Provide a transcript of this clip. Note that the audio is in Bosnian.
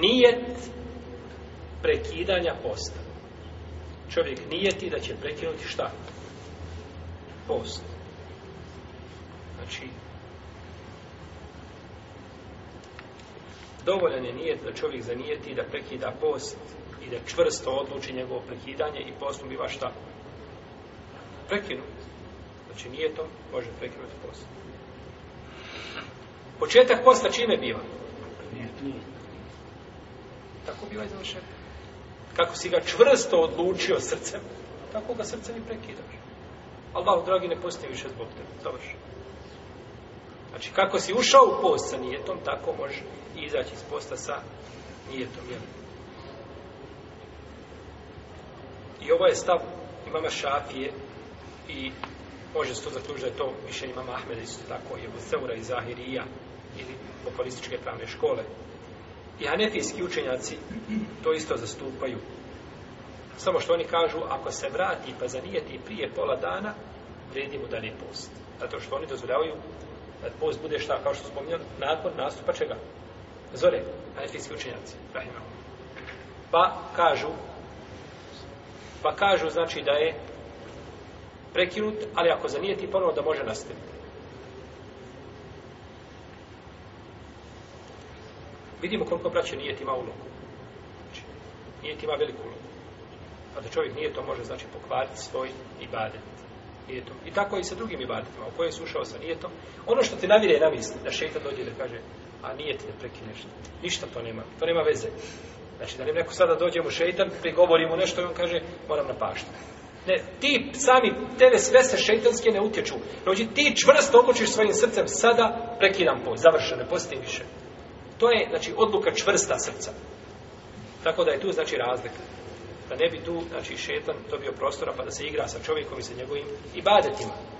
nijet prekidanja posta. Čovjek nijeti da će prekinuti šta? Post. Znači, dovoljan je nijet da čovjek zanijeti da prekida post i da čvrsto odluči njegovo prekidanje i post mu biva šta? Prekinut. Znači, nije to, može prekinuti post. Početak posta čime biva? Nijet. Tako biva i Kako si ga čvrsto odlučio srcem, tako ga srcem i prekidaš. Allah, dragi, ne postoji više zbog tebe. Završi. Znači, kako si ušao u post sa nijetom, tako može i izaći iz posta sa nijetom. Jel? I ovo je stav imama Šafije i može se to zaključiti da je to više imama Ahmeda isto tako, je u Seura i Zahirija ili populističke pravne škole. I hanefijski učenjaci to isto zastupaju. Samo što oni kažu, ako se vrati pa zanijeti prije pola dana, vredi mu da je post. Zato što oni dozvoljavaju da post bude šta, kao što spominjam, nakon nastupa čega? Zore, hanefijski učenjaci. Pa kažu, pa kažu znači da je prekinut, ali ako zanijeti ponovno da može nastaviti. Vidimo koliko braće nije ima ulogu. Znači, nije ima veliku ulogu. A da čovjek nije to može, znači, pokvariti svoj i nije to. I tako i sa drugim ibadetima, u koje sušao ušao sa to. Ono što te navire na misli, da šeitan dođe da kaže, a nije ti da prekineš. Ništa to nema, to nema veze. Znači, da li neko sada dođe mu šeitan, prigovori mu nešto i on kaže, moram na paštu, Ne, ti sami, tebe sve se šeitanske ne utječu. Znači, ti čvrsto odlučiš svojim srcem, sada prekidam post, završeno, ne više. To je, znači, odluka čvrsta srca. Tako da je tu, znači, razlika. Da ne bi tu, znači, šetan dobio prostora pa da se igra sa čovjekom i sa njegovim ibadetima.